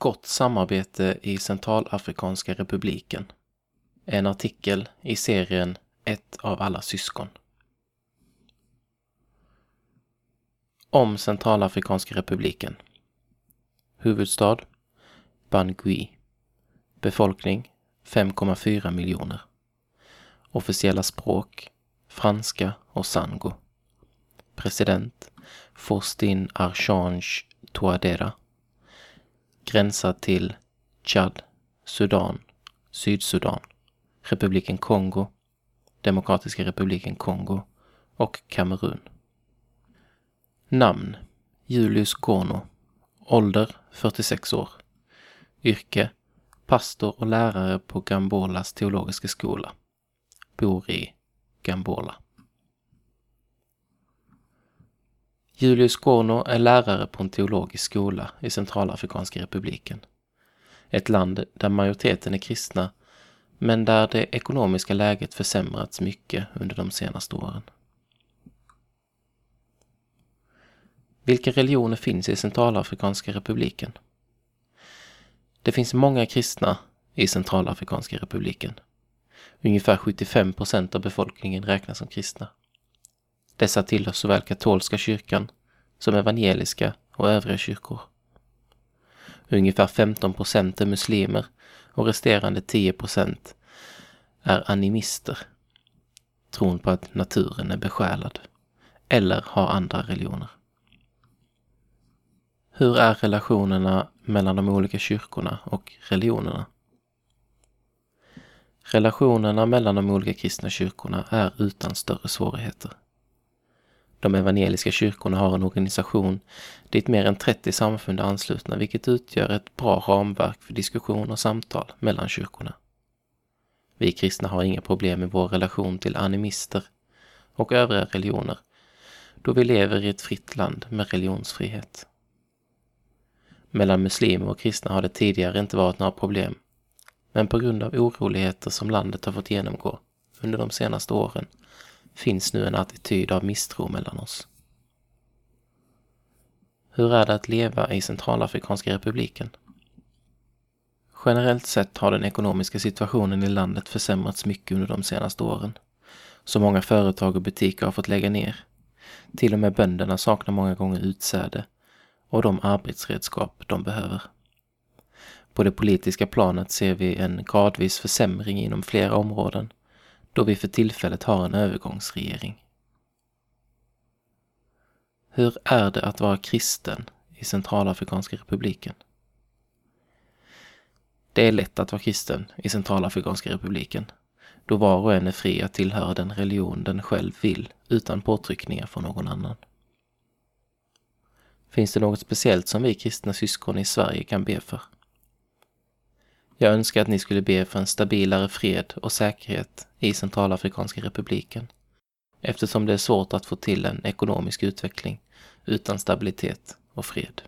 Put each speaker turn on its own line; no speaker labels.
gott samarbete i Centralafrikanska republiken. En artikel i serien Ett av alla syskon. Om Centralafrikanska republiken. Huvudstad Bangui. Befolkning 5,4 miljoner. Officiella språk franska och sango. President Faustin Archange Touadera. Gränsar till Tchad, Sudan, Sydsudan, republiken Kongo, Demokratiska republiken Kongo och Kamerun. Namn Julius Gono. Ålder 46 år. Yrke pastor och lärare på Gambolas teologiska skola. Bor i Gambola. Julius Gorno är lärare på en teologisk skola i Centralafrikanska republiken. Ett land där majoriteten är kristna, men där det ekonomiska läget försämrats mycket under de senaste åren. Vilka religioner finns i Centralafrikanska republiken? Det finns många kristna i Centralafrikanska republiken. Ungefär 75 procent av befolkningen räknas som kristna. Dessa tillhör såväl katolska kyrkan som evangeliska och övriga kyrkor. Ungefär 15 procent är muslimer och resterande 10 procent är animister, tron på att naturen är besjälad, eller har andra religioner. Hur är relationerna mellan de olika kyrkorna och religionerna? Relationerna mellan de olika kristna kyrkorna är utan större svårigheter. De evangeliska kyrkorna har en organisation dit mer än 30 samfund är anslutna, vilket utgör ett bra ramverk för diskussion och samtal mellan kyrkorna. Vi kristna har inga problem med vår relation till animister och övriga religioner, då vi lever i ett fritt land med religionsfrihet. Mellan muslimer och kristna har det tidigare inte varit några problem men på grund av oroligheter som landet har fått genomgå under de senaste åren finns nu en attityd av misstro mellan oss. Hur är det att leva i Centralafrikanska republiken? Generellt sett har den ekonomiska situationen i landet försämrats mycket under de senaste åren. Så många företag och butiker har fått lägga ner. Till och med bönderna saknar många gånger utsäde och de arbetsredskap de behöver. På det politiska planet ser vi en gradvis försämring inom flera områden då vi för tillfället har en övergångsregering. Hur är det att vara kristen i Centralafrikanska republiken? Det är lätt att vara kristen i Centralafrikanska republiken, då var och en är fri att tillhöra den religion den själv vill utan påtryckningar från någon annan. Finns det något speciellt som vi kristna syskon i Sverige kan be för? Jag önskar att ni skulle be för en stabilare fred och säkerhet i Centralafrikanska republiken, eftersom det är svårt att få till en ekonomisk utveckling utan stabilitet och fred.